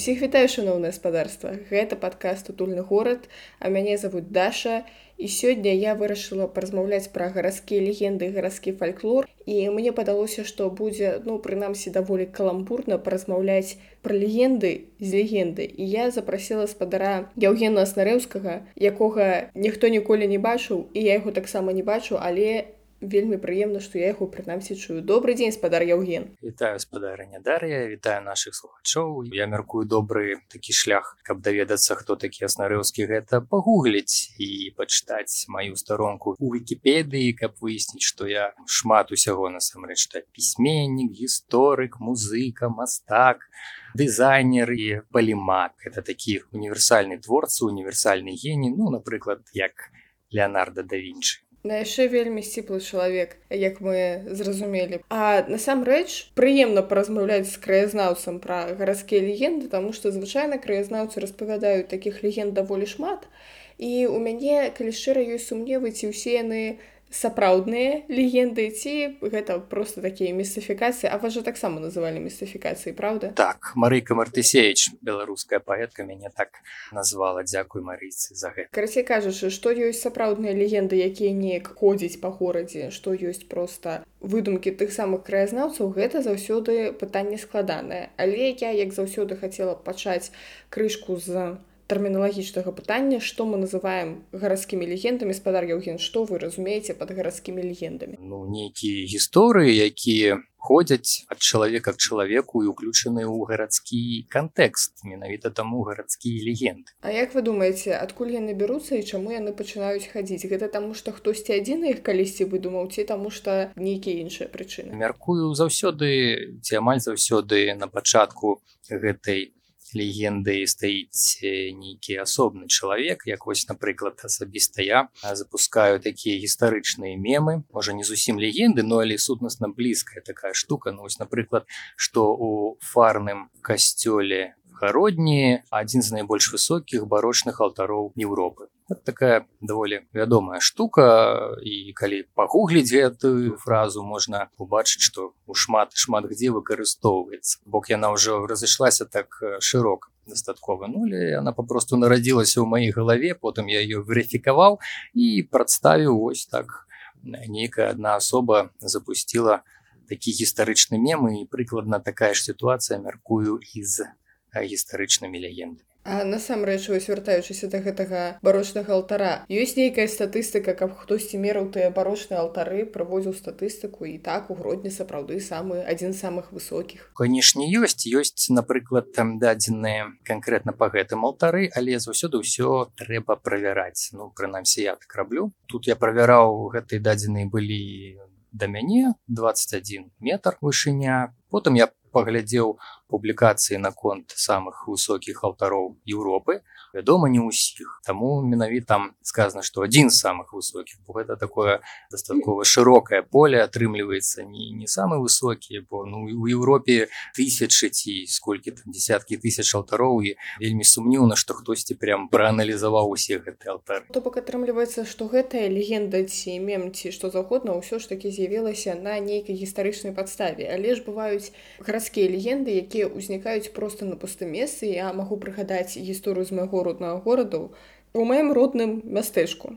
Усіх вітаю шаноўнае спадарства. Гэта падкаст утульны горад, а мяне завуць Даша. І сёння я вырашыла паразмаўляць пра гарадскія легенды гарадскі фальклор. І мне падалося, што будзе ну прынамсі даволі каламбурна паразмаўляць пра легенды з легенды. І я запрасіла спадара Яўгена Аснарэўскага, якога ніхто ніколі не бачыў і я яго таксама не бачу, але вельмі прыемна што я яго прынамсі чую. Добрый дзень спадар Яўген. Вітаю спадарня Дар'я вітаю наших слухачоў. Я мяркую добры такі шлях каб даведацца хто такі аснарэўскі гэта пагугліць і пачытаць маю старонку у вкіпедыі каб выясніць што я шмат усяго насамрэч та пісьменнік гісторык музыка мастак дызайнер і палімат это такі універсальны творцы універсальны гені ну напрыклад як Леонардо да Вінчы на яшчэ вельмі сціплы чалавек як мы зразумелі. А насамрэч прыемна паразмаўляць з краязнаўцам пра гарадскія легенды таму што звычайна краязнаўцы распавядаюць такіх легенд даволі шмат. І у мяне калі шчыра ёсць сумневы ці ўсе яны сапраўдныя легенды ці гэта просто такія містыфікацыі а вас жа таксама называлі містыфікацыі Праўда? Так Марыка мартысеевич беларуская паэтка мяне так назвала. Дзякуй марыцы за гэта. Карацей кажучы што ёсць сапраўдныя легенды якія неяк ходзіць па горадзе што ёсць просто выдумкі тых самых краязнаўцаў гэта заўсёды пытанне складанае. Але я як заўсёды хацела пачаць крышку з тэрміналагічнага пытання што мы называем гарадскімі легендамі. Спадар Яўген што вы разумееце пад гарадскімі легендамі? Ну нейкія гісторыі якія ходзяць ад чалавека к чалавеку і уключаны ў гарадскі кантэкст менавіта таму гарадскія легенды А як вы думаеце адкуль яны бяруцца і чаму яны пачынаюць хадзіць? Гэта таму што хтосьці адзін іх калісьці выдумаў ці таму што нейкія іншыя прычыны? Мяркую заўсёды ці амаль заўсёды на пачатку гэтай легенды стаіць нейкі асобны чалавек як вось напрыклад асабіста я запускаю такія гістарычныя мемы можа не зусім легенды но але сутнасна блізкая такая штука. Ну вось напрыклад што у фарным касцёле гародні адзін з найбольш высокіх барочных алтароў Еўропы вот такая даволі вядомая штука і калі пагугліць гэтую фразу можна убачыць што у шмат шмат дзе выкарыстоўваецца. Бок яна ўжо разышлася так шырока дастаткова нулі она попросту нарадзілася ў маёй галаве потым я ее верыфікаваў і прадставіў вось так. Нейкая одна асоба запустила такі гістарычны мемы і прыкладна такая ж сітуацыя мяркую і з гістарычнымі легендамі А насамрэч вось вяртаючыся да гэтага барочнага алтара ёсць нейкая статыстыка каб хтосьці мераў тыя барочныя алтары праводзіў статыстыку і так у гродні сапраўды самы адзін з самых высокіх. Канешне ёсць. Ёсць напрыклад там дадзеныя канкрэтна па гэтым алтары але заўсёды ўсё трэба правяраць. Ну прынамсі я так раблю. Тут я правяраў гэтай дадзеныя былі да мяне 21 метр вышыня. Потым я паглядзеў публікацыі наконт самых высокіх алтароў Еўропы вядома не ўсіх таму менавіта сказано што адзін з самых высокіх бо гэта такое дастаткова шырокае поле атрымліваецца не не самы высокі бо ну у Еўропе тысячы ці сколькі там десяткі тысяч алтароў і вельмі сумніўна што хтосьці прям прааналізаваў усе гэты алтар то бок атрымліваецца што гэтая легенда ці мем ці што заўгодна ўсё ж такі з'явілася на нейкай гістарычнай падставе. Але ж бываюць гарадскія легенды якія ўзнікаюць проста на пустым месцы. Я магу прыгадаць гісторыю з майго роднага гораду у маім родным мястэчку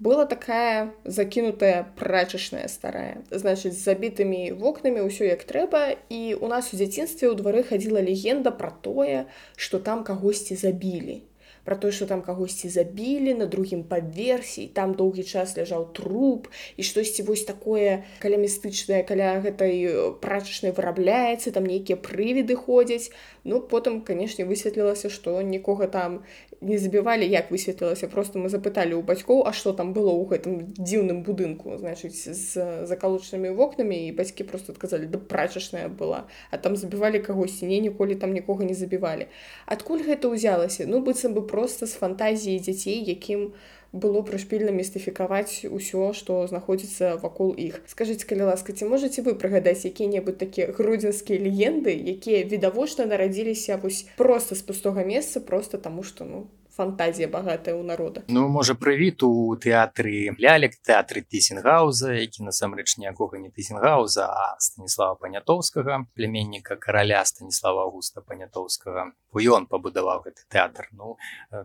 была такая закінутая прачачная старая значыць з забітымі вокнамі ўсё як трэба і у нас у дзяцінстве ў двары хадзіла легенда пра тое што там кагосьці забілі про тое что там кагосьці забілі на другім паверсе там доўгі час ляжаў труп і штосьці вось такое каля містычнае каля гэтай прачачнай вырабляецца там нейкія прывіды ходзяць. Ну потым канешне высветлілася што нікога там не забівалі. Як высветлілася? Просто мы запыталі ў бацькоў а что там было ў гэтым дзіўным будынку значыць з закалочнымі вокнамі і бацькі просто адказалі да прачачная была а там забівалі кагосьці. Не ніколі там нікога не забівалі. Адкуль гэта ўзялася? Ну быццам бы просто з фантазіі дзяцей якім было прышпільна містыфікаваць усё што знаходзіцца вакол іх. Скажитеце калі ласка ці можете вы прыгадаць якія-небудзь такія грудзенскія легенды якія відавочна нарадзіліся вось просто з пустога месца просто таму что ну фантазія багатая ў народа. Ну можа прывіт у тэатры лялек тэатры тысенгауза які насамрэч ніякога не тысенгауза а станіслава панятоўскага пляменніка караля станіслава августа панятоўскага ён пабудаваў гэты тэатр Ну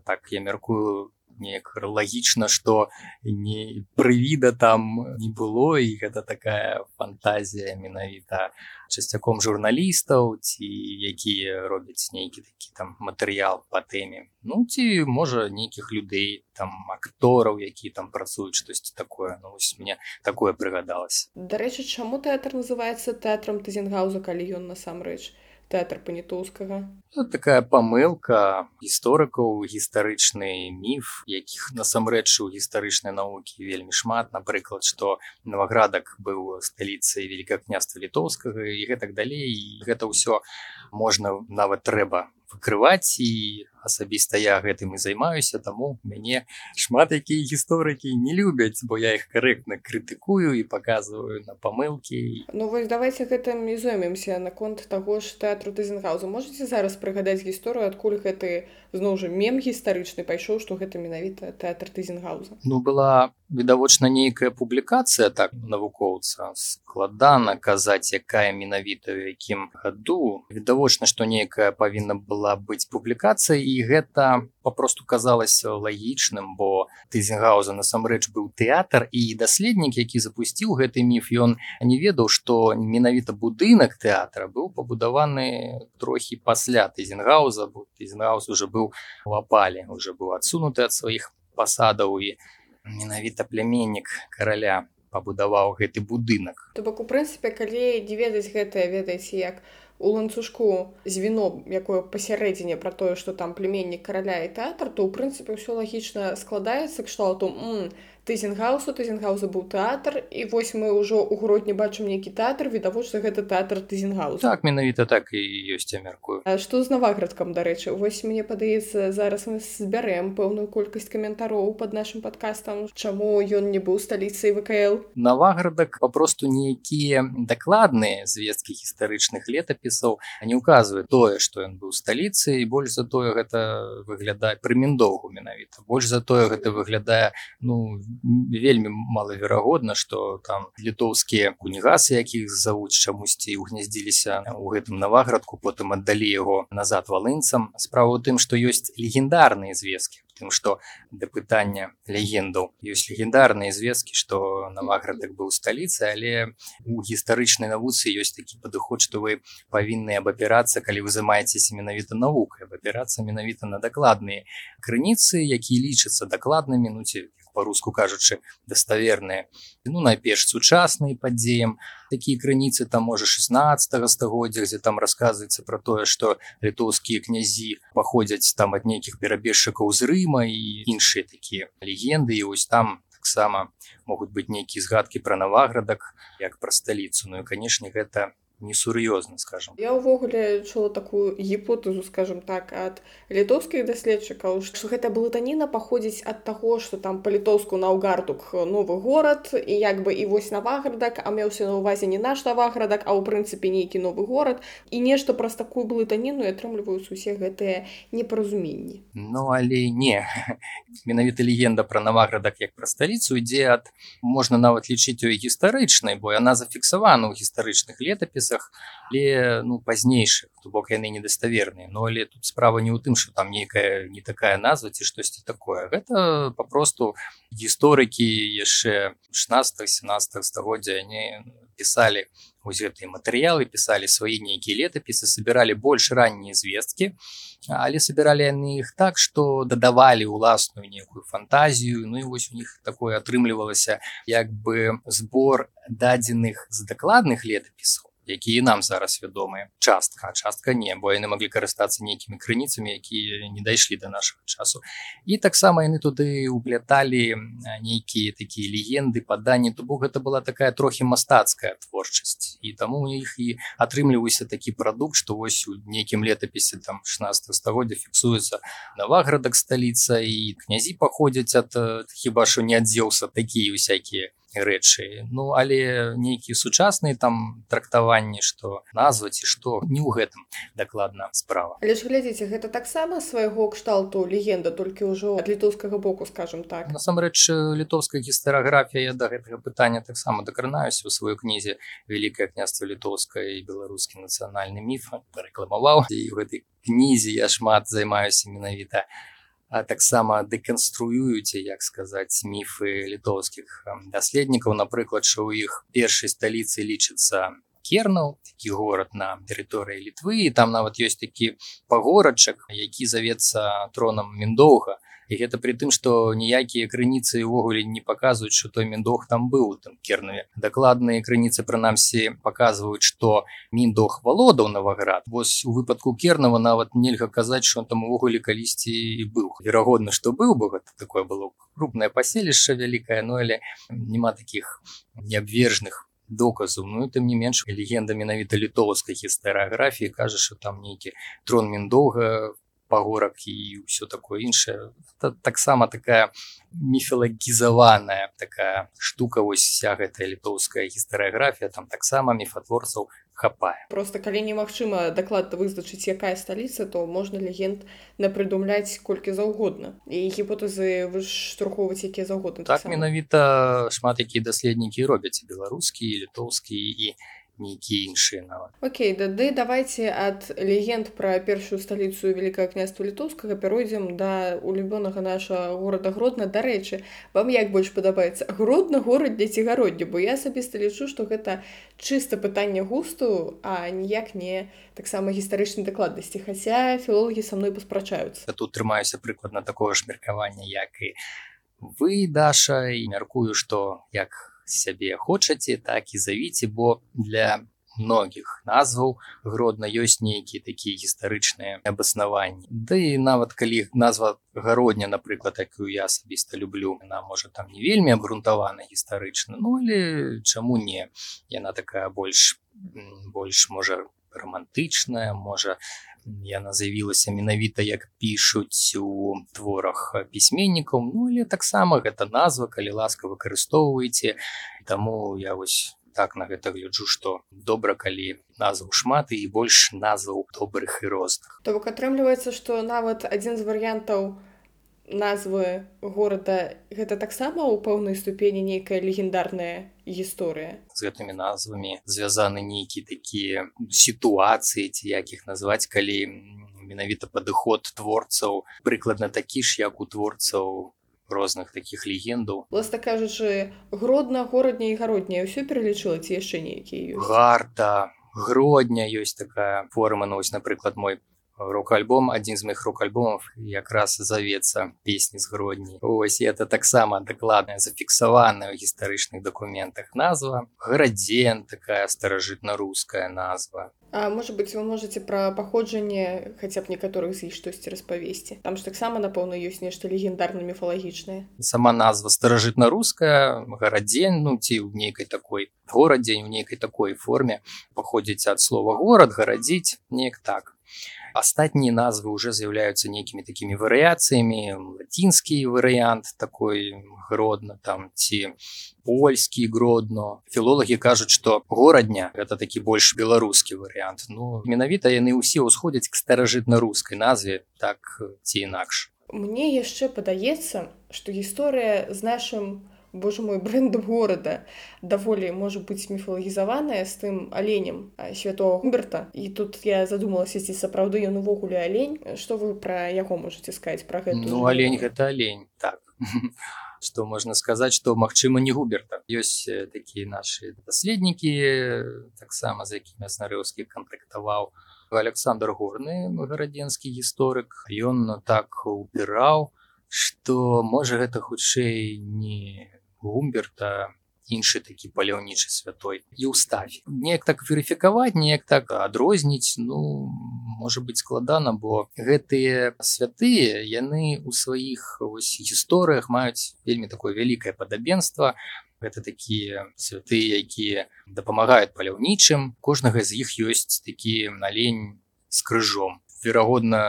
так я мяркую неяк лагічна што не прывіда там не было і гэта такая фантазія менавіта часцяком журналістаў ці якія робяць нейкі такі там матэрыял па тэме ну ці можа нейкіх людзей там актораў які там працуюць штосьці такое. Ну вось мне такое прыгадалось дарэчы чаму тэатр называется тэатрам тазенгауза калі ён насамрэч тэатр панітоўскага? Ну, такая памылка гісторыкаў гістарычны міф якіх насамрэч у гістарычнай навукі вельмі шмат. Напрыклад што новоградак быў сталіцай великакняства літоўскага і гэтак далей. І гэта ўсё можна нават трэба выкрываць. І асабіста я гэтым і займаюся таму мяне шмат якія гісторыкі не любяць бо я іх карэктна крытыкую і показываю на памылкі. Ну вось давайте гэтым і зоймемся наконт таго ж тэатру тызенгауза можете зараз прыгадаць гісторыю адкуль гэты зноў жа мем гістарычны пайшоў што гэта менавіта тэатр тызенгауза Ну была відавочна нейкая публікацыя так навукоўца складана казаць якая менавіта у якім году. Відавочна што нейкая павінна была быць публікацыя і гэта папросту казалася лагічным бо тызенгауза насамрэч быў тэатр і даследнік які запусціў гэты міф ён не ведаў што менавіта будынак тэатра быў пабудаваны трохі пасля тызенгауза бо тызенгаус уже быў у апале уже быў адсунуты ад сваіх пасадаў і менавіта пляменнік караля пабудаваў гэты будынак. То бок у прынцыпе калі не ведаць гэтае ведаеце як у ланцужку звіно якое пасярэдзіне пра тое што там племеннік караля і тэатр то ў прынцыпе ўсё лагічна складаецца кшталту тызенгаусу тызенгауза быў тэатр і вось мы ўжо ў грудні бачым нейкі тэатр відавочна гэта тэатр тызенгаус так менавіта так і ёсць я мяркую. Што з наваградкам дарэчы? Вось мне падаецца зараз мы збярэм пэўную колькасць каментароў под нашим падкастам чаму ён не быў сталіцай вКл. Наваградак папросту нейкія дакладныя звесткі гістарычных летапісаў не ўказвае тое што ён быў сталіцай больш за тое гэта выглядае прыміндоўгу менавіта. Больш за тое гэта выглядае ну вельмі малаверагодна што там літоўскія кунігасы якіх завуць чамусьці угняздзіліся ў гэтым наваградку потым аддалі яго назад валынцам справа ў тым што ёсць легендарныя звесткі тым што да пытання легендаў ёсць легендарныя звесткі што наваградак быў сталіцай але у гістарычнай навуцы ёсць такі падыход што вы павінны абапірацца калі вы займаецеся менавіта навукай абапірацца менавіта на дакладныя крыніцы якія лічацца дакладнымі ну ці по-руску кажучы даставерныя ну найперш сучасныя падзеям такія крыніцы там можа 16 стагоддзя дзе там расказваецца про тое что літоўскія князі паходзяць там ад нейкіх перабежчыкаў з рыма і іншыя такія легенды. І вось там таксама могуць быць нейкія згадкі пра наваградак як пра сталіцу ну і канешне гэта несур'ёзна скажем. Я ўвогуле чула такую гіпотэзу скажем так ад літоўскіх даследчыкаў што гэта блытаніна паходзіць ад таго што там па-літоўску наўгардук новы горад і як бы і вось наваградак а меўся на увазе не наш наваградак а ў прынцыпе нейкі новы горад. І нешта праз такую блытаніну атрымліваюць усе гэтыя непаразуменні. Ну але не. Менавіта легенда пра наваградак як пра сталіцу ідзе ад можна нават лічыць у гістарычнай бо яна зафіксавана ў гістарычных летапісах запісах але ну пазнейшых то бок яны недаставерныя но але тут справа не ў тым что там нейкая не такая назва ці штосьці такое. Гэта папросту гісторыкі яшчэ 16-17 стагоддзя они пісалі вось гэтыя матэрыялы пісалі свае нейкія летапісы собирали больш раннія звесткі але собирали яны іх так что дадавалі уласную некую фантазію ну і вось у них такое атрымлівалася як бы збор дадзеных з дакладных летапісаў якія нам зараз вядомыя частка. Частка не бо яны маглі карыстацца нейкімі крыніцамі якія не дайшлі до нашага часу. І таксама яны туды упляталі нейкія такія легенды паданні то бок гэта была такая трохі мастацкая творчасць і таму у іх і атрымліваўся такі прадукт што вось у нейкім летапісе там 16 стагоддзя фіксуецца наваградак сталіца і князі паходзяць ад хіба що не адзеўся такія усякія рэчы ну але нейкія сучасныя там трактаванні што назваць і што не ў гэтым дакладна справа. Але ж глядзіце гэта таксама свайго кшталту легенда толькі ўжо ад літоўскага боку скажем так. Насамрэч літоўская гістарыяграфія я да гэтага пытання таксама дакранаюся. Ў сваёй кнізе вялікае княства літоўскае і беларускі нацыянальны міф рэкламаваў. І ў гэтай кнізе я шмат займаюся менавіта а таксама дэканструюеце як сказаць міфы літоўскіх даследнікаў напрыклад що ў іх першай сталіцы лічыцца кернаў такі горад на тэрыторыі літвы. І там нават ёсць такі пагорачак які завецца тронам міндоўга. І гэта при тым што ніякія крыніцы ўвогуле не паказваюць что той міндох там быў там кернаве дакладныя крыніцы прынамсі паказваюць што міндох валодаў наваград вось у выпадку кернава нават нельга казаць что там увогуле калісьці быў. Верагодна што быў бы гэта такое было крупнае паселішча вялікае но але няма таких неабвержных доказу. Ну тым не менш легенда менавіта літоўскай гістарыяграфіі кажа что там нейкі трон міндоўга пагорак і ўсё такое іншае таксама такая міфалагізаваная такая штука вось вся гэтая літоўская гістарыяграфія там таксама міфатворцаў хапае просто калі немагчыма дакладна вызначыць якая сталіца то можна легенд напрыдумляць колькі заўгодна. І гіпотэзы выштурхоўваць якія заўгодна так менавіта шмат якія даследнікі робяць беларускі літоўскі і нейкія іншыя нават Окей дады давайте ад легенд пра першую сталіцу великкае княства літоўскага пяройдзем да улюбёнага наша горада гродна дарэчы вам як больш падабаецца гродна горад для цігароддзя бо я асабіста лічу што гэта чыста пытанне густу а ніяк не таксама гістарычнай дакладнасці. Хаця філолагі са мной паспрачаюцца. Тут трымаюся прыкладна такого ж меркавання як і вы даша і мяркую што як сябе хочаце так і завіце бо для многіх назваў гродна ёсць нейкія такія гістарычныя абаснаванні. Да і нават калі назва гародня напрыклад якую я асабіста люблю она можа там не вельмі абгрунтавана гістарычна Ну але чаму не? Яна такая больш больш можа романтычная можа яна з'явілася менавіта як пішуць у творах пісьменнікаў ну але таксама гэта назва калі ласка выкарыстоўваеце таму я вось так на гэта гляджу што добра калі назваў шмат і больш назваў добрых і розных то бок атрымліваецца што нават адзін з варыянтаў у назвы горада гэта таксама ў пэўнай ступені нейкая легендарная гісторыя? З гэтымі назвамі звязаны нейкі такія сітуацыі ці як іх назваць калі менавіта падыход творцаў прыкладна такі ж як у творцаў розных таких легендаў. Ласта кажучы гродна горадня і гародня ўсё пералічыла ці яшчэ нейкія гарта гродня ёсць такая форма ну, вось напрыклад мой рок-альбом адзін з моих рок-альбомов якраз завецца песні з гродні ось это таксама дакладная зафіксаваная ў гістарычных дакументах назва. Градзен такая старажытна-руская назва. А можа быть вы можете пра паходжанне хаця б некаторых з іх штосьці распавесці там ж таксама напэўна ёсць нешта легендарна міфалагічнае сама назва старажытна-руская гарадзень ну ці ў нейкай такой горадзень у нейкай такой форме паходзіць ад слова горад гарадзіць неяк так астатнія назвы уже з'яўляюцца нейкімі такімі варыяцыямі лацінскі варыянт такой гродна там ці польскі гродно. Філолагі кажуць што горадня гэта такі больш беларускі варыянт ну менавіта яны ўсе ўсходзяць к старажытна-рускай назве так ці інакш Мне яшчэ падаецца што гісторыя з нашим у Боже мой брэндам горада даволі можа быць міфалагізаваная з тым аленем святого губерта. І тут я задумалася ці сапраўды ён увогуле алень што вы пра яго можете сказаць пра гэта ну алень гэта алень так. Что можна сказаць что магчыма не губерта. Ёсць такія наши даследнікі таксама за якімі снарыўскі кантактаваў александр горны гарадзенскі гісторык ён так убіраў что можа гэта хутчэй не гумберта іншы такі паляўнічы святой. І ўставе неяк так верыфікаваць неяк так адрозніць ну можа быць складана бо гэтыя святыя яны у сваіх гісторыях маюць вельмі такое вялікае падабенства. Гэта такія святыя якія дапамагаюць паляўнічым кожнага з іх ёсць такі налень з крыжом верагодна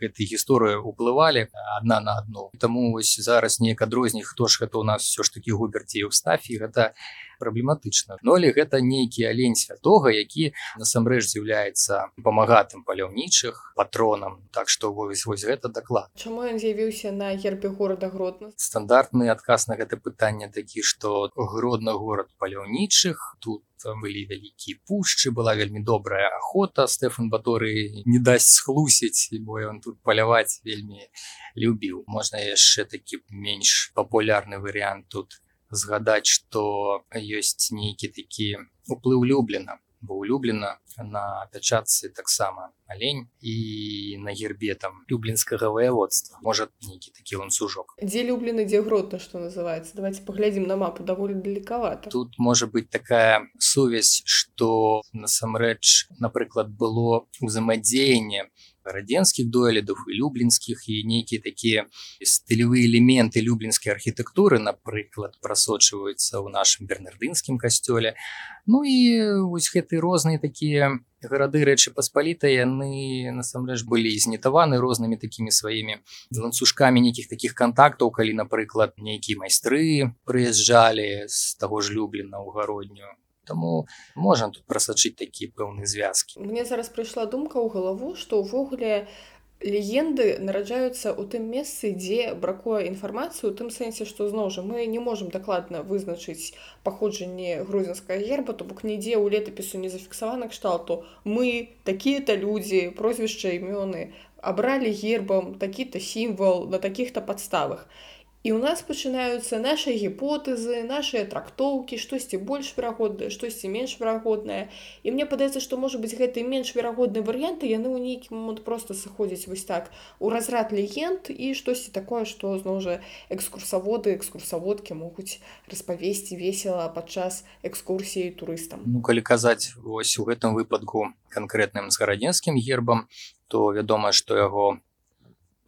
гэтыя гісторыі ўплывалі адна на адну. Таму вось зараз неяк адрозні хто ж гэта у нас все ж таки губерці Еўстафі гэта праблематычна. Ну але гэта нейкі алень святога які насамрэч з'яўляецца памагатым паляўнічых патронам. Так што вось вось гэта даклад. Чаму ён з'явіўся на гербе горада гродна? Стандартны адказ на гэта пытанне такі што гродна горад паляўнічых. Тут былі вялікія пушчы была вельмі добрая охота Стэфан Баторы не дасць схлусіць бо ён тут паляваць вельмі любіў. Можна яшчэ такі менш папулярны варыянт тут згадаць што ёсць нейкі такі уплыў люблена бо улюблена на пячатцы таксама алень і на гербе там люблінскага ваяводства можа нейкі такі ланцужок дзе люблены дзе гротна што называецца давайте паглядзім на мапу. Даволі далекавата тут можа быть такая сувязь што насамрэч напрыклад было узаемадзеянне радзенскіх дойлідаў і люблінскіх і нейкія такія стылевыя элементы люблінскай архітэктуры напрыклад прасочваюцца ў нашым бернардынскім касцёле Ну і вось гэты розныя такія гарады рэчы паспаліта яны насамрэч былі знітаваны рознымі такімі сваімі ланцужкамі нейкіх такіх кантактаў калі напрыклад нейкія майстры прыязджалі з таго ж люблена ў гародню Таму можам тут прасачыць такія пэўныя звязкі. Мне зараз прыйшла думка ў галаву, што ўвогуле легенды нараджаюцца ў тым месцы, дзе бракуе інфармацыю, у тым сэнсе, што зноў жа мы не можам дакладна вызначыць паходжанне грузінскага герба, то бок нідзе ў летапісу не зафіксавана кшталту. Мы такія-то людзі, прозвішча імёны абралі гербам такі-то сімвал на такіх-то падставах. І ў нас пачынаюцца нашы гіпотэзы, нашыя трактоўкі, штосьці больш верагоднае, штосьці менш верагоднае. І мне падаецца, што можа быць гэты менш верагодныя варыянты яны ў нейкі момант проста сыходзяць вось так у разрад легенд і штосьці такое, што зноў жа экскурсаводы, экскурсаводкі могуць распавесці весела падчас экскурсіі турыстам. Ну калі казаць вось у гэтым выпадку канкрэтным з гарадзенскім гербам, то вядома, што яго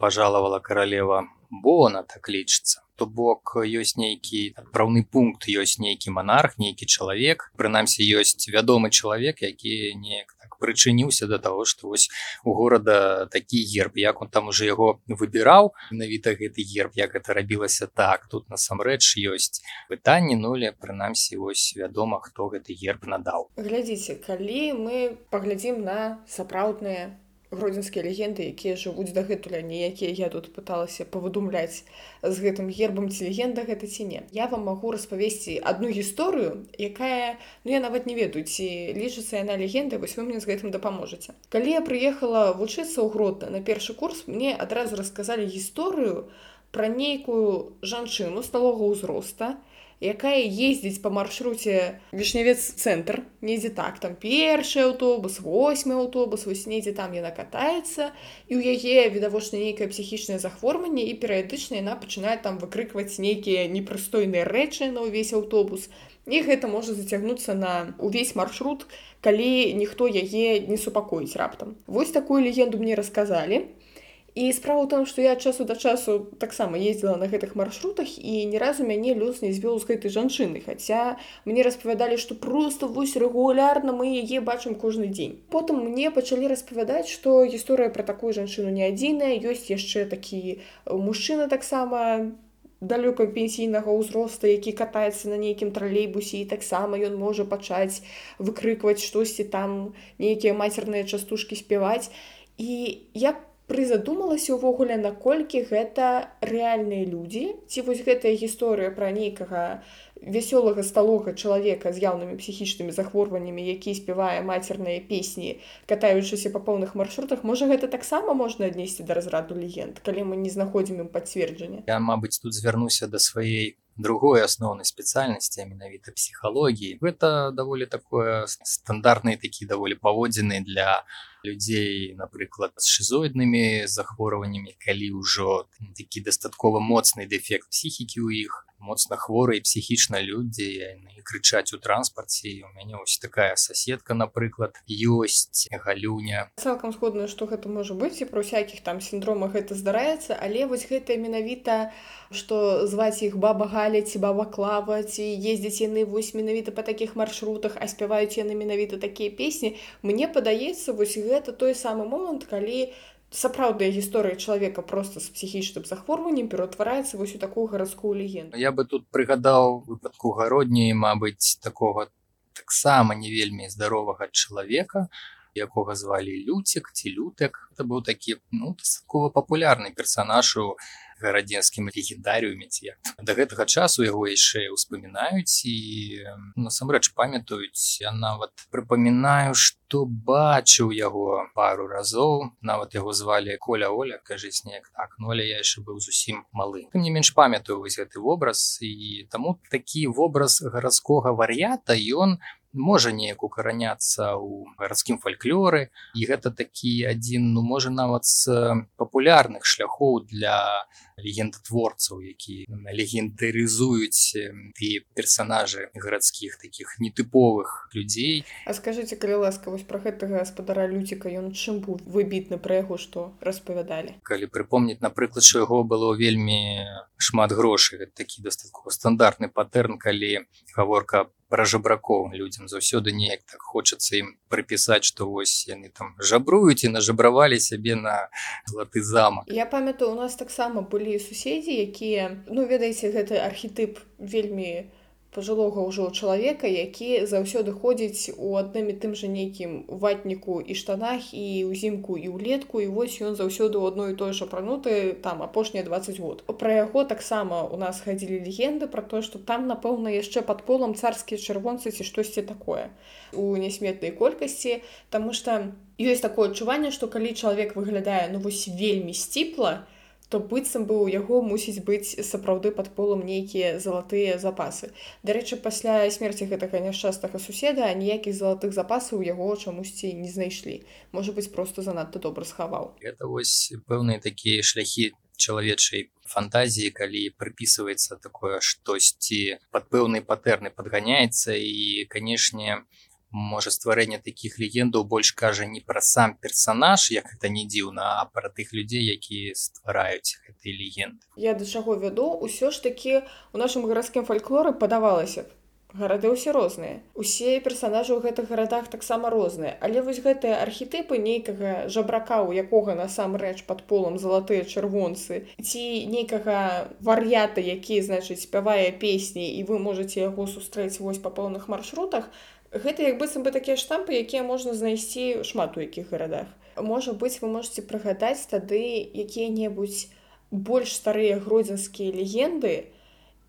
пожалавала каралева Бона так лічыцца то бок ёсць нейкі адпраўны пункт ёсць нейкі манарх нейкі чалавек прынамсі ёсць вядомы чалавек які неяк так прычыніўся да таго што вось у горада такі герб як он там уже яго выбіраў менавіта гэты герб як это рабілася так. Тут насамрэч ёсць пытанні нуля прынамсі вось вядома хто гэты герб надаў. Глядзіце калі мы паглядзім на сапраўдныя гродзенскія легенды якія жывуць дагэтуля ніякія я тут пыталася павыдумляць з гэтым гербам ці легенда гэта ці не. Я вам магу распавесці одну гісторыю якая ну я нават не ведаю ці лічыцца яна легенда вось вы мне з гэтым дапаможаце. Калі я прыехала вучыцца ў гродна на першы курс мне адразу расказалі гісторыю пра нейкую жанчыну сталога ўзроста якая ездзіць па маршруце вішнявец цэнтр недзе так там першы аўтобус восьмы аўтобус вось недзе там яна катаецца і ў яе відавочна нейкае псіхічнае захворванне і перыядычна яна пачынае там выкрыкваць нейкія непрыстойныя рэчы на ўвесь аўтобус і гэта можа зацягнуцца на увесь маршрут калі ніхто яе не супакоіць раптам вось такую легенду мне расказалі І справа ў том, што я часу да часу таксама ездзіла на гэтых маршрутах і ні разу мяне лёс не звёў з гэтай жанчыны. Хаця мне распавядалі, што проста вось рэгулярна мы яе бачым кожны дзень. Потым мне пачалі распавядаць, што гісторыя пра такую жанчыну не адзіная, ёсць яшчэ такі мужчына таксама далёка пенсійнага ўзроста, які катаецца на нейкім тралейбусе і таксама ён можа пачаць выкрыкваць штосьці там нейкія мацерныя частушкі спяваць. І я прызадумалася ўвогуле наколькі гэта рэальныя людзі? Ці вось гэтая гісторыя пра нейкага вясёлага сталога чалавека з яўнымі псіхічнымі захворваннямі які спявае мацерныя песні катаючыся па поўных маршрутах можа гэта таксама можна аднесці да разраду легенд калі мы не знаходзім ім пацверджання? Я мабыць тут звярнуся да сваей другой асноўнай спецыяльнасці менавіта псіхалогіі гэта даволі такое стандартныя такі даволі паводзіны для людзей напрыклад з шизоіднымі захворваннямі калі ўжо такі дастаткова моцны дэфект псіхікі ў іх моцна хворыя псіхічна людзі яны крычаць у транспарце і у мяне ось такая соседка напрыклад ёсць галюня. Цалкам згодна што гэта можа быць і пра ўсякіх там сіндромах гэта здараецца але вось гэта менавіта што зваць іх баба галя ці баба клава ці ездзіць яны вось менавіта па такіх маршрутах а спяваюць яны менавіта такія песні мне падаецца вось гэта той самы момант калі ты сапраўдная гісторыя чалавека просто з псіхічным захворваннем пераўтвараецца вось у такую гарадскую легенду. Я бы тут прыгадаў выпадку гародні Мабыць такога таксама не вельмі здаровага чалавека якога звалі люцік ці лютак это быў такі ну дастаткова папулярны персанаж у гарадзенскім легендарыуме ці як. Да гэтага часу яго яшчэ ўспамінаюць і насамрэч памятаюць. Я нават прыпамінаю што бачыў яго пару разоў. Нават яго звалі коля оля кажыць неяк так. Ну але я яшчэ быў зусім малы. Ты не менш памятаю вось гэты вобраз. І таму такі вобраз гарадскога вар'ята ён не можа неяк укараняцца ў гарадскім фальклоры і гэта такі адзін ну можа нават з папулярных шляхоў для легендатворцаў які легендарызуюць і персонажы гарадскіх таких нетыповых людзей. А скажите калі ласка вось про гэтага гаспадара люціка ён чым быў выбітны пра яго што распавядалі? Калі прыпомніць напрыклад що яго было вельмі шмат грошай такі дастаткова стандартны патэрн калі гаворка про жабракоў людзям заўсёды неяк так хочацца ім прыпісаць што вось яны там жабруюць і нажабравалі сябе на златы замак я памятаю у нас таксама былі суседзі якія ну ведаеце гэты архетып вельмі не пажылога ўжо чалавека які заўсёды ходзіць у адным і тым жа нейкім ватніку і штанах і ўзімку і ўлетку і вось ён заўсёды ў адной і той жа прануты там апошнія 20 год. Пра яго таксама у нас хадзілі легенды пра тое што там напэўна яшчэ пад полам царскія чырвонцы ці штосьці такое у нясметнай колькасці Таму што ёсць такое адчуванне што калі чалавек выглядае ну вось вельмі сціпла то то быццам бы у яго мусіць быць сапраўды пад полам нейкія залатыя запасы. Дарэчы, пасля смерці гэтага няшчастага суседа ніякіх залатых запасаў у яго чамусьці не знайшлі. Можа быць просто занадта добра схаваў. Это вось пэўныя такія шляхі чалавечай фантазіі, калі прыпісваецца такое штосьці пад пэўнай патэрны падганяецца і канешне, можа стварэнне такіх легендаў больш кажа не пра сам персонаж як это не дзіўна а пра тых людзей якія ствараюць гэтай легенды. Я да чаго вяду ўсё ж такі у нашым гарадскім фальклоры падавалася гарады ўсе розныя. Усе персонажы ў гэтых гарадах таксама розныя. Але вось гэтыя архетыпы нейкага жабрака у якога насамрэч под полам залатыя чырвонцы ці нейкага вар'ята які значыць спявае песні і вы можете яго сустрэць вось па пэўных маршрутах гэта як быццам бы такія штампы якія можна знайсці шмат у якіх гарадах. Можа быць вы можете прыгадаць тады якія-небудзь больш старыя гродзенскія легенды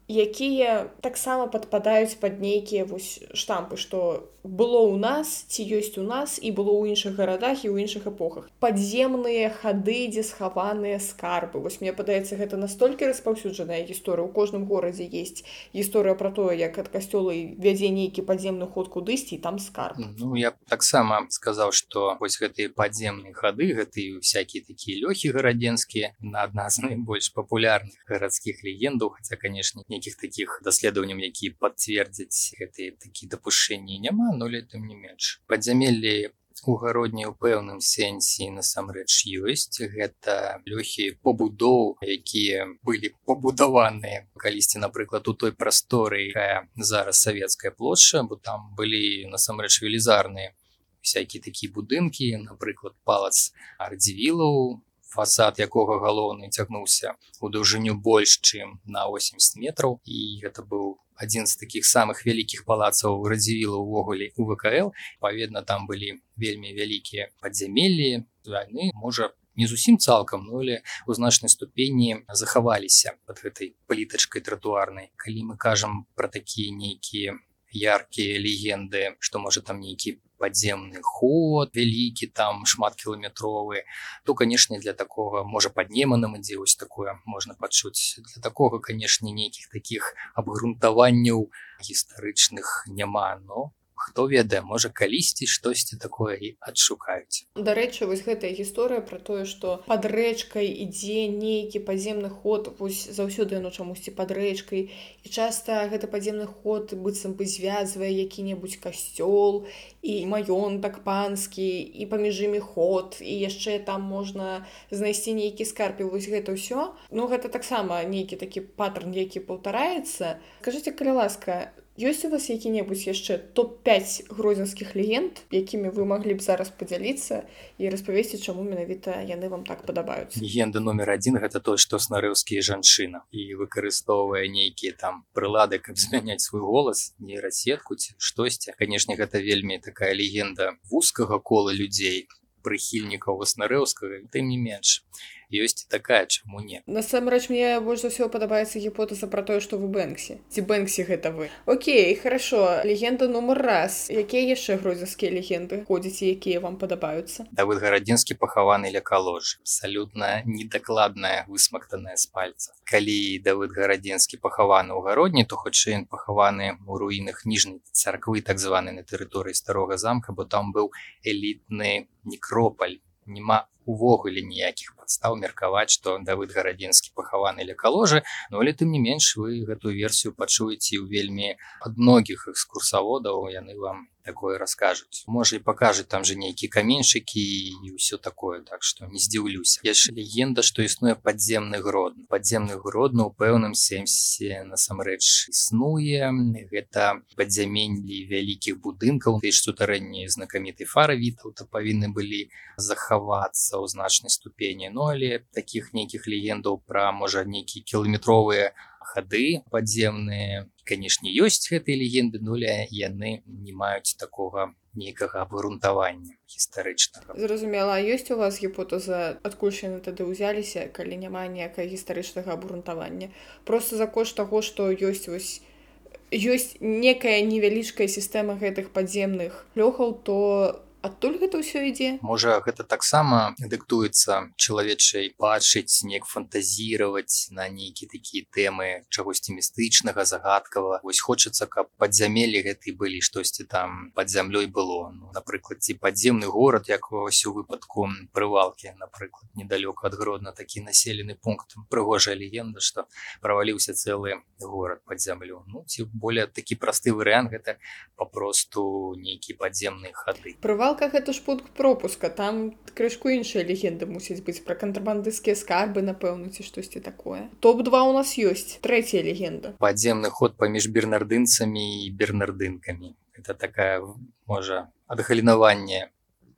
якія таксама падпадаюць пад нейкія вось штампы што было ў нас ці ёсць у нас і было ў іншых гарадах і ў іншых эпохах. Падземныя хады дзе схаваныя скарбы. Вось мне падаецца гэта настолькі распаўсюджаная гісторыя. У кожным горадзе есть гісторыя пра тое як ад касцёлы вядзе нейкі падземны ход кудысьці там скарб. Ну я таксама сказаў што вось гэтыя падземныя хады гэтыя всякие такія лёхі гарадзенскія на адна з найбольш папулярных гарадскіх легендаў хаця канешне нейкіх такіх даследаванняў які пацвердзяць гэтыя такія дапушэнні няма нулі тым не менш. Падзямеллі угародні ў пэўным сэнсе насамрэч ёсць. Гэта лёхі пабудоў якія былі пабудаваныя калісьці напрыклад у той прасторы зараз савецкая плошча бо там былі насамрэч велізарныя всякие такія будынкі напрыклад палац ардзівілаў фасад якога галоўны цягнуўся у даўжыню больш чым на 80 метров і гэта быў адзін з такіх самых вялікіх палацаў радзівіла ўвогуле у вКл. Паведна там былі вельмі вялікія падзямеллі войны можа не зусім цалкам нулі у значнай ступені захаваліся под гэтай плітачкай тротуарнай калі мы кажам про такія нейкія яркія легенды что можа там нейкі подземны ход вялікі там шматкіламетровы то канешне для такого можа паднеманым ідзе вось такое можна пачуць для такого канешне нейкіх таких абгрунтаванняў гістарычных няма но хто ведае можа калісьці штосьці такое і адшукаюць. Дарэчы вось гэтая гісторыя про тое что под рэчкай ідзе нейкі падземны ход вось заўсёды яно чамусьці под рэчкай і часта гэты падземны ход быццам бы звязвае які-небудзь касцёл і маёнтак панскі і паміж імі ход і яшчэ там можна знайсці нейкі скарпі вось гэта ўсё. Ну гэта таксама нейкі такі паттерн які паўтараецца. Скажитеце калі ласка ёсць у вас які-небудзь яшчэ топ-5 грозенскіх легенд якімі вы маглі б зараз падзяліцца і распавесці чаму менавіта яны вам так падабаюцца? Легенда номер один гэта то што снарэўскія жанчына і выкарыстоўвае нейкія там прылады каб змяняць свой голас нейрасетку ці штосьці. Канешне гэта вельмі такая легенда вузкага кола людзей прыхільнікаў васнарэўскага тым не менш ёсць такая чаму не насамрэч мне больш за ўсё падабаецца гіпотэза пра тое што вы бэнксі ці бэнксі гэта вы. Окей хорошо. Легенда нумар раз. Якія яшчэ грозенскія легенды ходзіце якія вам падабаюцца Давыд гарадзінскі пахаваны ля калож абсалютна недакладная высмактаная з пальца. Калі давыд гарадзінскі пахаваны ў гародні то хутчэй ён пахаваны у руінах ніжняй царквы так званы на тэрыторыі старога замка бо там быў элітны некропаль няма увогуле ніякіх падстаў меркаваць што давыд гарадзінскі пахаваны ля каложы но але тым не менш вы гэтую версію пачуеце ў вельмі ад многіх экскурсаводаў яны вам такое раскажуць. Можа і пакажуць там же нейкі каменьчыкі і ўсё такое так што не здзіўлюся. Яшчэ легенда што існуе падземны грод падземны гродну ў пэўным сенсе насамрэч існуе. Гэта падзяменлі вялікіх будынкаў ты сутарэнні знакамітай фары вітаўта павінны былі захавацца у значнай ступені ну але таких нейкіх легендаў пра можа нейкія кіламетровыя хады падземныя канешне ёсць гэтыя легенды нуля яны не маюць такога нейкага абгрунтавання гістарычнага зразумела. Ёсць у вас гіпотэза адкуль яны тады ўзяліся калі няма ніякага гістарычнага абгрунтавання просто за кошт таго што ёсць вось ёсць некая невялічкая сістэма гэтых падземных лёхаў то адтуль гэта ўсё ідзе можа гэта таксама дыктуецца чалавечай бачыць неяк фантазіраваць на нейкі такія тэмы чагосьці містычнага загадкава вось хочацца каб падзямелі гэты былі штосьці там под зямлёй было. Ну, напрыклад ці падземны горад як вось у выпадку прывалкі напрыклад недалёка ад гродна такі населены пункт. Прыгожая легенда што праваліўся цэлы горад под зямлю ну ці более такі просты варыянт гэта папросту нейкі падземныя хады. Прывал Галка гэта ж пункт пропуска. Там крышку іншыя легенды мусіць быць пра кантрабандыскія скарбы напэўна ці штосьці такое. Топ-2 у нас ёсць. Трэцяя легенда. Падземны ход паміж бернардынцамі і бернардынкамі. Это такая можа адгалінаванне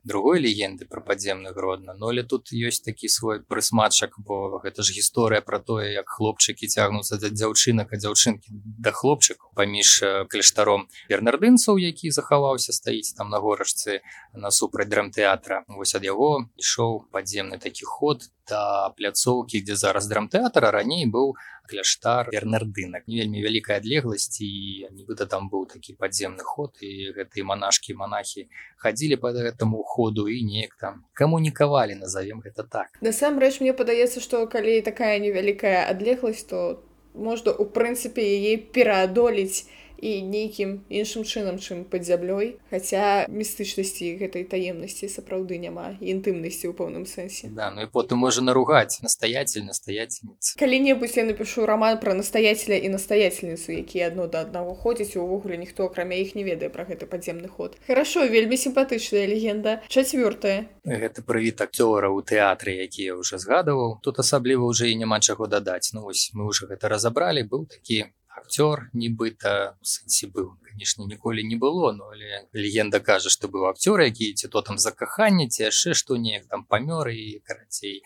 другой легенды про падземны гродна но але тут ёсць такі свой прысмачак бо гэта ж гісторыя про тое як хлопчыкі цягнуцца да дзяўчынак а дзяўчынкі да хлопчыкаў. Паміж кляштаром бернардынцаў які захаваўся стаіць там на горачцы насупраць драмтэатра. Вось ад яго ішоў падземны такі ход да пляцоўкі дзе зараз драмтэатра раней быў кляштар бернардынак. Вельмі вялікая адлегласць і нібыта там быў такі падземны ход і гэтыя манашкі монахі хадзілі по гэтаму ходу і неяк там камунікавалі назовем гэта так. Насамрэч мне падаецца што калі такая невялікая адлегласць то можна у прынцыпе яе пераадолець і нейкім іншым чынам чым пад зямлёй хаця містычнасці гэтай таемнасці сапраўды няма інтымнасці ў поўным сэнсе. Да, ну і потым можа наругаць настаятель настаяцельніц калі-небудзь я напишу роман про настаяцеля і настаяцельніцу якія адно да аднаго ходзяць увогуле ніхто акрамя іх не ведае про гэты падземны ход. Хорошо вельмі сімпатычная легенда. Чацвёртая. Гэта прывіт акцёра ў тэатры якія ўжо згадываў тут асабліва ўжо і няма чаго дадаць. Ну вось мы ўжо гэта разабралі. Быў такі акцёр нібыта сэнсе быў канешне ніколі не было но але легенда кажа што быў акцёр які ці то там за каханне ці яшчэ што неяк там памёр і карацей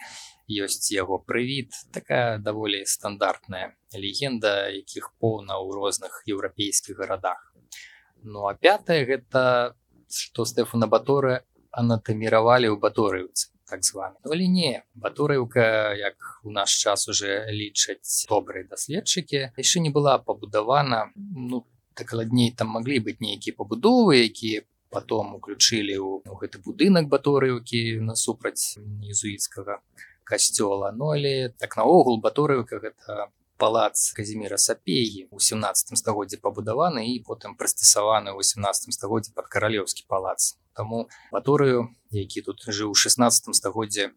ёсць яго прывіт такая даволі стандартная легенда якіх поўна ў розных еўрапейскіх гарадах ну а пятое гэта што стэфана баторы анатаміравалі ў баторыўцы так званы але не батурыўка як у наш час уже лічаць добрыя даследчыкі яшчэ не была пабудавана. Ну дакладней там маглі быць нейкія пабудовы якія потом уключылі ў гэты будынак баторыўкі насупраць езуіцкага касцёла. Ну але так наогул баторыўка гэта палац казіміра сапеі у 17 стагоддзе пабудаваны і потым прыстасаваны ў 18 стагоддзе пад каралеўскі палац Таму баторыю які тут жыў у 16 стагоддзе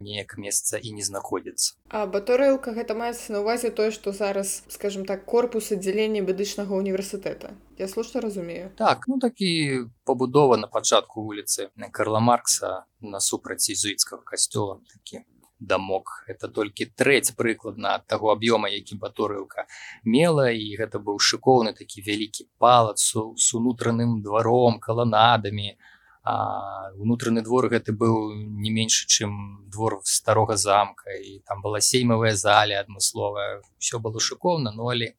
неяк месца і не знаходзіцца А баторыўка гэта маецца на ўвазе тое што зараз скажем так корпус аддзялення медычнага універсітэта я слушна разумею? Так ну такі пабудова на пачатку вуліцы Карла маркса насупраць езуіцкага касцёла. Такі дамок. Это толькі трэць прыкладна ад таго аб'ёма які баторыўка мела і гэта быў шыкоўны такі вялікі палацу с унутраным дваром каланадамі. А унутраны двор гэты быў не менш чым двор старога замка і там была сеймавая заля адмысловая. Все было шыкоўна ну але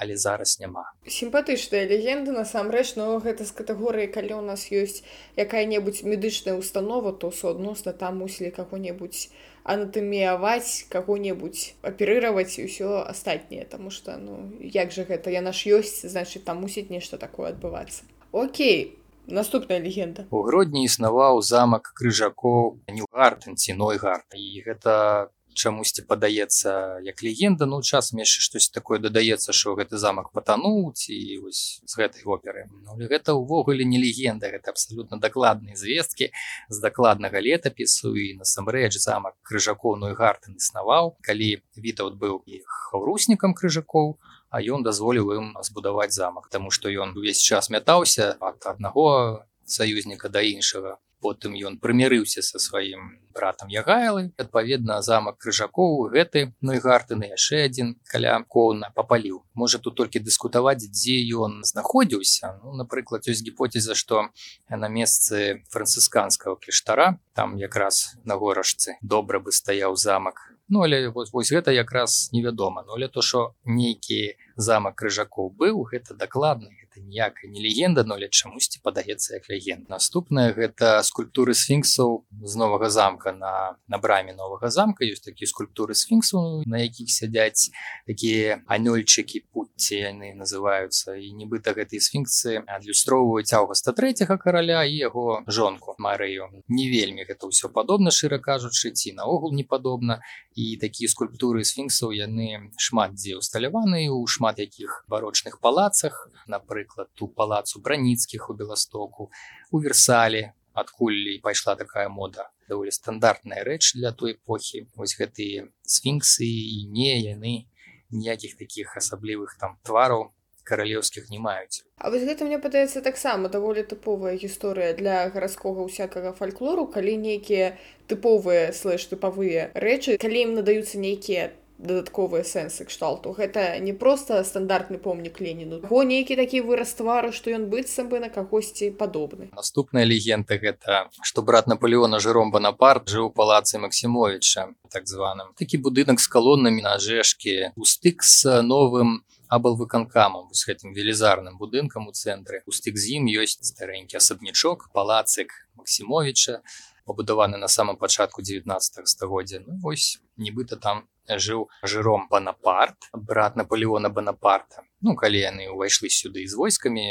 але зараз няма. Сімпатычная легенда насамрэч но гэта з катэгорыі калі у нас ёсць якая-небудзь медычная установа то суадносна там мусілі каго-небудзь анатэміяваць каго-небудзь аперыраваць і ўсё астатняе тому что ну як жа гэта яна ж ёсць значит там мусіць нешта такое адбывацца. Окей наступная легенда. У гродні існаваў замак крыжакоў нюгартен ці нойгард і гэта чамусьці падаецца як легенда ну часам яшчэ штось такое дадаецца що гэты замак патануў ці вось з гэтай оперы. Ну, гэта ўвогуле не легенда гэта абсалютна дакладныя звесткі з дакладнага летапісу і насамрэч замак крыжакоўную гартын існаваў. Калі вітаўт быў і хаўруснікам крыжакоў а ён дазволіў ім збудаваць замак таму што ён увесь час мятаўся ад аднаго саюзніка да іншага потым ён прымірыўся са сваім братам ягайлы адпаведна замак крыжакоў гэты ну і гартыны яшчэ адзін каля коўна папаліў. Можа тут толькі дыскутаваць дзе ён знаходзіўся. Ну, напрыклад ёсць гіпоцеза што на месцы францысканскага кляштара там якраз на горашцы добра бы стаяў замак. Ну, але вось, вось гэта якраз невядома. Ну, але то що нейкі замак крыжакоў быў гэта дакладны гэта ніякая не легенда но чамусьці падаецца як легенд наступная гэта скульптуры сфінксаў з новага замка на на браме новага замка. Ёсць такія скульптуры сфінксу на якіх сядзяць такія анёльчыкі путці яны называюцца. І нібыта гэтай сфінксы адлюстроўваюць аўгаста трэцяга караля і яго жонку марыю не вельмі гэта ўсё падобна шчыра кажучы ці наогул не падобна. І такія скульптуры сфінксаў яны шмат дзе усталяваны ў шмат якіх барочных палацах. Напрыклад напрыклад ту палацу браніцкіх у беластоку у версалі адкуль пайшла такая мода даволі стандартная рэч для той эпохі вось гэтыя сфінксы і не яны ніякіх таких асаблівых там твараў каралеўскіх не маюць А вось гэта мне падаецца таксама даволі тыповая гісторыя для гарадскога ўсякага фальклору калі нейкія тыповыя слэш тыпавыя рэчы калі ім надаюцца нейкія дадатковыя сэнсы кшталту. Гэта не просто стандартны помнік леніну. Го нейкі такі выраз твару што ён быццам бы на кагосьці падобны. Наступная легенда гэта што брат наполеона жыром банапарт жыў палацы максімовича так званым. Такі будынак з калоннамі на жэшкі у стык з новым абалвыканкамам з гэтым велізарным будынкам у цэнтры. У стык з ім ёсць старэнькі асабнічок палацык максімовича пабудаваны на самом пачатку 19 стагоддзя. Ну, вось нібыта там жыў жыром банапарт брат наполеона банапарта ну калі яны ўвайшлі сюды з войскамі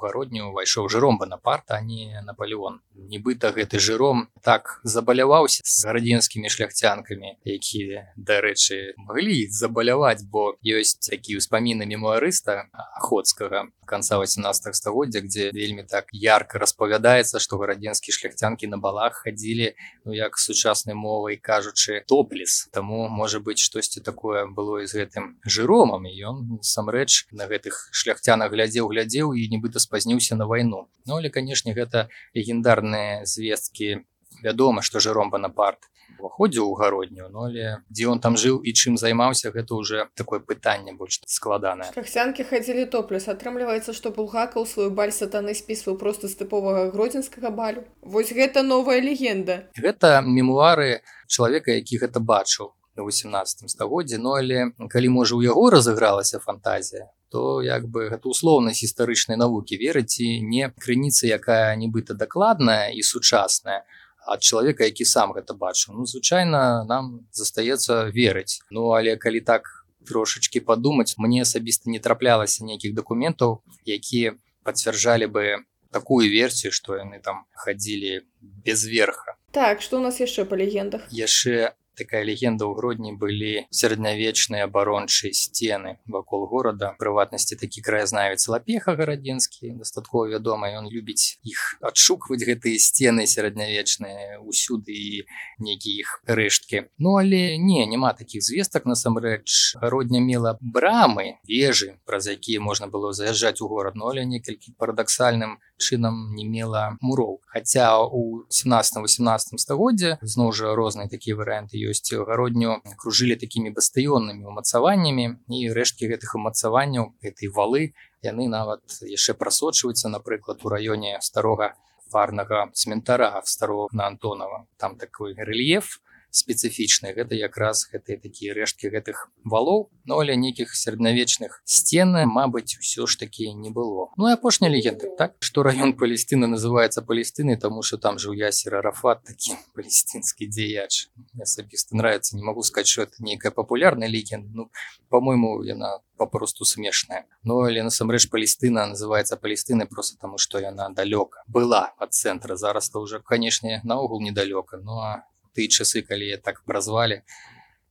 гародню ўвайшоў жыром банапарта не наполеон. Нібыта гэты жыром так забаляваўся з гарадзенскімі шляхцянкамі якія дарэчы маглі забаляваць бо ёсць такія ўспаміны мемуарыста охотскага конца 18 стагоддзя где вельмі так ярко распавядаецца что гарадзенскія шляхцянкі на балах хадзілі ну як сучаснай мовай кажучы топлес тому можа быть штосьці такое было і з гэтым жыромам ён самрэч на гэтых шляхцянах глядзеў глядзеў і нібыта спазніўся на вайну. Ну але канешне гэта легендарныя звесткі. Вядома што жыром банапарт уваходзіў у гародню но але дзе он там жыў і чым займаўся гэта уже такое пытанне больш складанае. Шляхцянкі хадзілі топлес атрымліваецца што булгакаў сваю баль сатаны спісваў просто з тыповага гродзенскага балю. Вось гэта новая легенда. Гэта мемуары чалавека які гэта бачыў 18 стагоддзе но але калі можа у яго разыгралася фантазія то як бы гэта условнасць гістарычнай навукі верыць і не крыніца якая нібыта дакладная і сучасная ад чалавека які сам гэта бачыў. Ну звычайна нам застаецца верыць. Ну але калі так трошачки падумаць мне асабіста не траплялася нейкіх дакументаў якія пацвярджалі бы такую версію што яны там хадзілі без верха. Так что у нас яшчэ па легендах? Яшчэ такая легенда ў гродні былі сярэднявечныя абарончыя сцены вакол горада прыватнасці такі краязнавец лапеха гарадзенскі дастаткова вядома ён любіць іх адшукваць гэтыя сцены сярэднявечныя усюды і нейкія іх рэшткі ну але не няма такіх звестак насамрэч гародня мела брамы вежы праз якія можна было заязджаць у горад ну але некалькі парадаксальным чынам не мела муроў. Хаця у 17-18 стагоддзе зноў жа розныя такія варыянты ёсць гародню кружылі такімі бастыённымі умацаваннямі і рэшткі гэтых умацаванняў гэтай валы яны нават яшчэ прасочваюцца напрыклад у раёне старога фарнага цментара старого на антонова там такой рэльеф спецыфічны гэта якраз гэтыя такія рэшткі гэтых валоў но але нейкіх сярэднявечных сцены Мабыць усё ж такі не было. Ну і апошняя легенда так? Што раён палестына называется палестыны тому что там жыў ясер арафат такі палестинскі дзеяч. Асабіста нравится не могу сказать что это нейкая папулярная легенда ну по-моему яна попросту смешная. Но але насамрэч палестына называется палестыны просто тому что яна далёка была от центра зараз то уже канешне наогул недалёка. Ну а тыя часы калі я так празвалі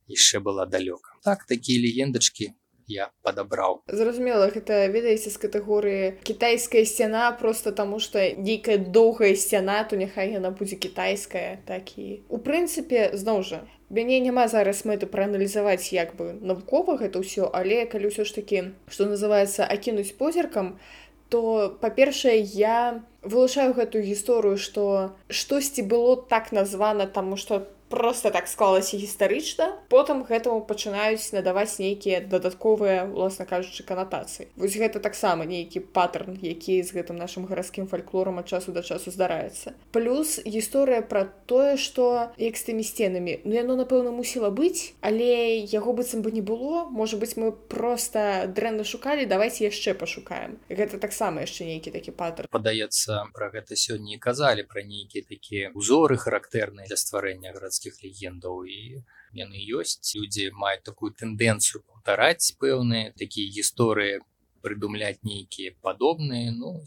яшчэ была далёка так такія легендачки я падабраў зразумела гэта ведаеце з катэгорыі кітайская сцяна просто таму что нейкая доўгая сцяна то няхай яна будзе кітайская так і. У прынцыпе зноў жа мяне няма зараз мэты прааналізаваць як бы навукова гэта ўсё але калі ўсё ж такі что называется акінуць позіркам то па-першае я вылучаю гэтую гісторыю што штосьці было так названа таму што просто так склалася гістарычна. Потым гэтаму пачынаюць надаваць нейкія дадатковыя уласна кажучы канатацыі. Вось гэта таксама нейкі паттерн які з гэтым нашим гарадскім фальклорам ад часу да часу здараецца. Плюс гісторыя пра тое што як з тымі сценамі ну яно напэўна мусіла быць але яго быццам бы не было. Можа быть мы просто дрэнна шукалі давайте яшчэ пашукаем. Гэта таксама яшчэ нейкі такі паттерн падаецца про гэта сёння і казалі пра нейкія такія узоры характэрныя для стварэння гарадскіх славянскіх легендаў. І яны ёсць. Людзі маюць такую тэндэнцыю паўтараць пэўныя такія гісторыі прыдумляць нейкія падобныя. Ну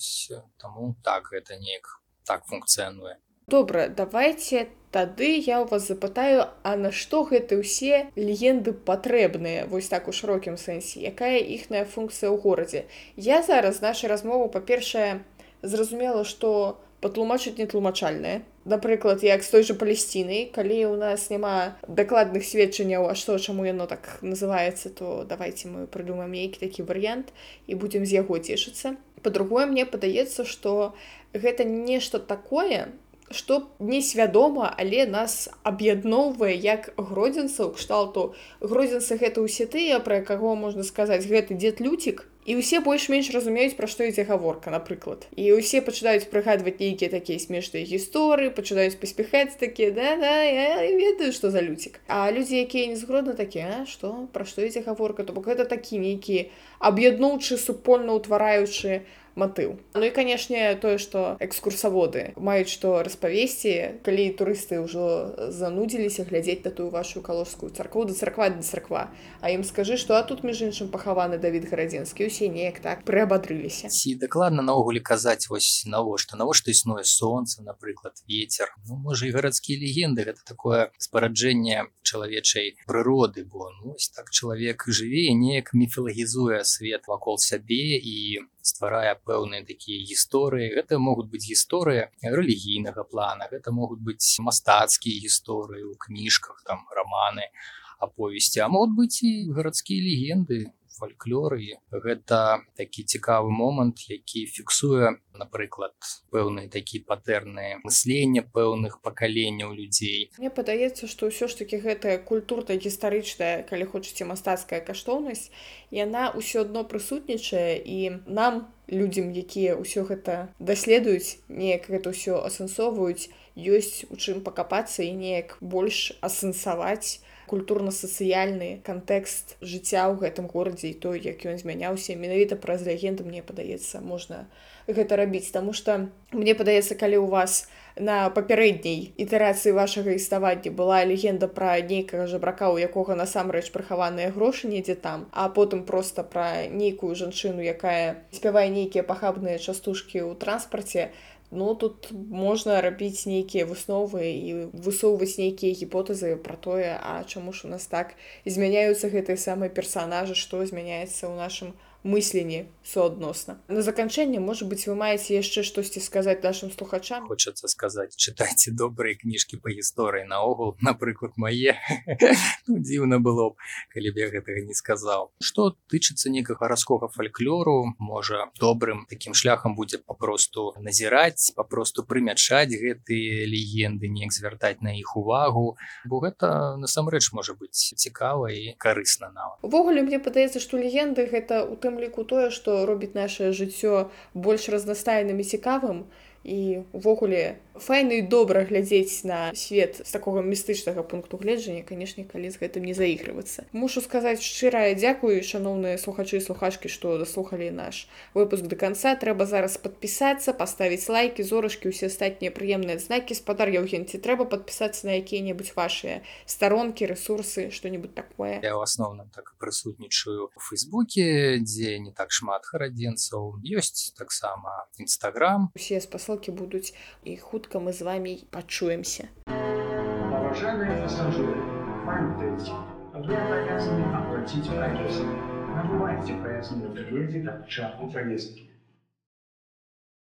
таму так гэта неяк так функцыянуе. Добра давайте тады я у вас запытаю а на што гэты ўсе легенды патрэбныя вось так у шырокім сэнсе? Якая іхная функцыя ў горадзе? Я зараз нашай размову па-першае зразумела што патлумачыць нетлумачальнае напрыклад як з той жа палесцінай калі у нас няма дакладных сведчанняў а што чаму яно так называецца то давайте мы прыдумаем нейкі такі варыянт і будзем з яго цешыцца. По-другое мне падаецца што гэта нешта такое што несвядома але нас аб'ядноўвае як гродзенцаў кшталту. Гродзенцы гэта ўсе тыя пра каго можна сказаць гэты дзед люцік і ўсе больш-менш разумеюць пра што ідзе гаворка напрыклад. І ўсе пачынаюць прыгадваць нейкія такія смешныя гісторыі пачынаюць паспехаць такія да, да я ведаю што за люцік а людзі якія не згодны такія што пра што ідзе гаворка? То бок гэта такі нейкі аб'ядноўчы супольна ўтвараючы матыў Ну і канешне тое што экскурсаводы маюць што распавесці калі турысты ўжо занудзіліся глядзець на тую вашу калошскую царкву да царква да царква А ім скажы што а тут між іншым пахаваны Давід гарадзенскі усе неяк так прыабадрыліся ці дакладна наогуле казаць вось навошта. Навошта існуе сонца напрыклад ветер ну можа і гарадскія легенды гэта такое спараджэнне чалавечай прыроды бо ну, так чалавек жыве неяк міфалагізуе свет вакол сябе і стварае пэўныя такія гісторыі. Гэта могуць быць гісторыя рэлігійнага плана гэта могуць быць мастацкія гісторыі ў кніжках там раманы аповесці а могуць быць і гарадскія легенды фальклоры гэта такі цікавы момант які фіксуе напрыклад пэўныя такі патэрныя мыслення пэўных пакаленняў людзей. Мне падаецца што ўсё ж таки гэтая культурна гістарычная калі хочаце мастацкая каштоўнасць яна ўсё адно прысутнічае і нам людзям якія ўсё гэта даследуюць неяк гэта ўсё асэнсоўваюць ёсць у чым пакапацца і неяк больш асэнсаваць культурна-сацыяльны кантэкст жыцця ў гэтым горадзе і той як ён змяняўся менавіта праз легенду мне падаецца можна гэта рабіць. Таму что мне падаецца калі у вас на папярэдняй ітэрацыі вашага існавання была легенда пра нейкага жабрака у якога насамрэч прыхаваныя грошы недзе там а потым просто пра нейкую жанчыну якая спявае нейкія пахабныя частушкі ў транспарце Ну тут можна рабіць нейкія высновы і высоўваць нейкія гіпотэзы пра тое, а чаму ж у нас так змяняюцца гэтыя самыя персанажы, што змяняецца ў нашым мысленні суадносна. На заканчэнне можа быць вы маеце яшчэ штосьці сказаць нашим слухачам. хочацца сказаць чытайце добрыя кніжкі па гісторыі наогул напрыклад мае ну, дзіўна было б калі б я гэтага не сказаў што тычыцца некага гарадскога фальклору можа добрым такім шляхам будзе папросту назіраць папросту прымячаць гэтыя легенды неяк звяртаць на іх увагу бо гэта насамрэч можа быць цікава і карысна нават Увогуле мне падаецца, што легенды гэта у тым ліку тое, што робіць наше жыццё больш разнастайным і цікавым. І увогуле файна і добра глядзець на свет з такога містычнага пункту гледжання, канешне, калі з гэтым не заігрывацца. Мушу сказаць шчырая дзякую шаноўныя слухачы слухачкі, што даслухалі наш выпуск да канца трэба зараз падпісацца, паставіць лайки, зорачкі, усе астатнія прыемныя знакі спадар Яўген ці трэба падпісацца на якія-небудзь вашыя старонкі, рэсурсы, што-нибудь такое. я ў асноўным так прысутнічаю у фейсбуке дзе не так шмат харадзенцаў ёсць таксама нстаграм Усе спасылкі будуць і хутка мы з вами пачуемся. Обязаны оплатить проезд.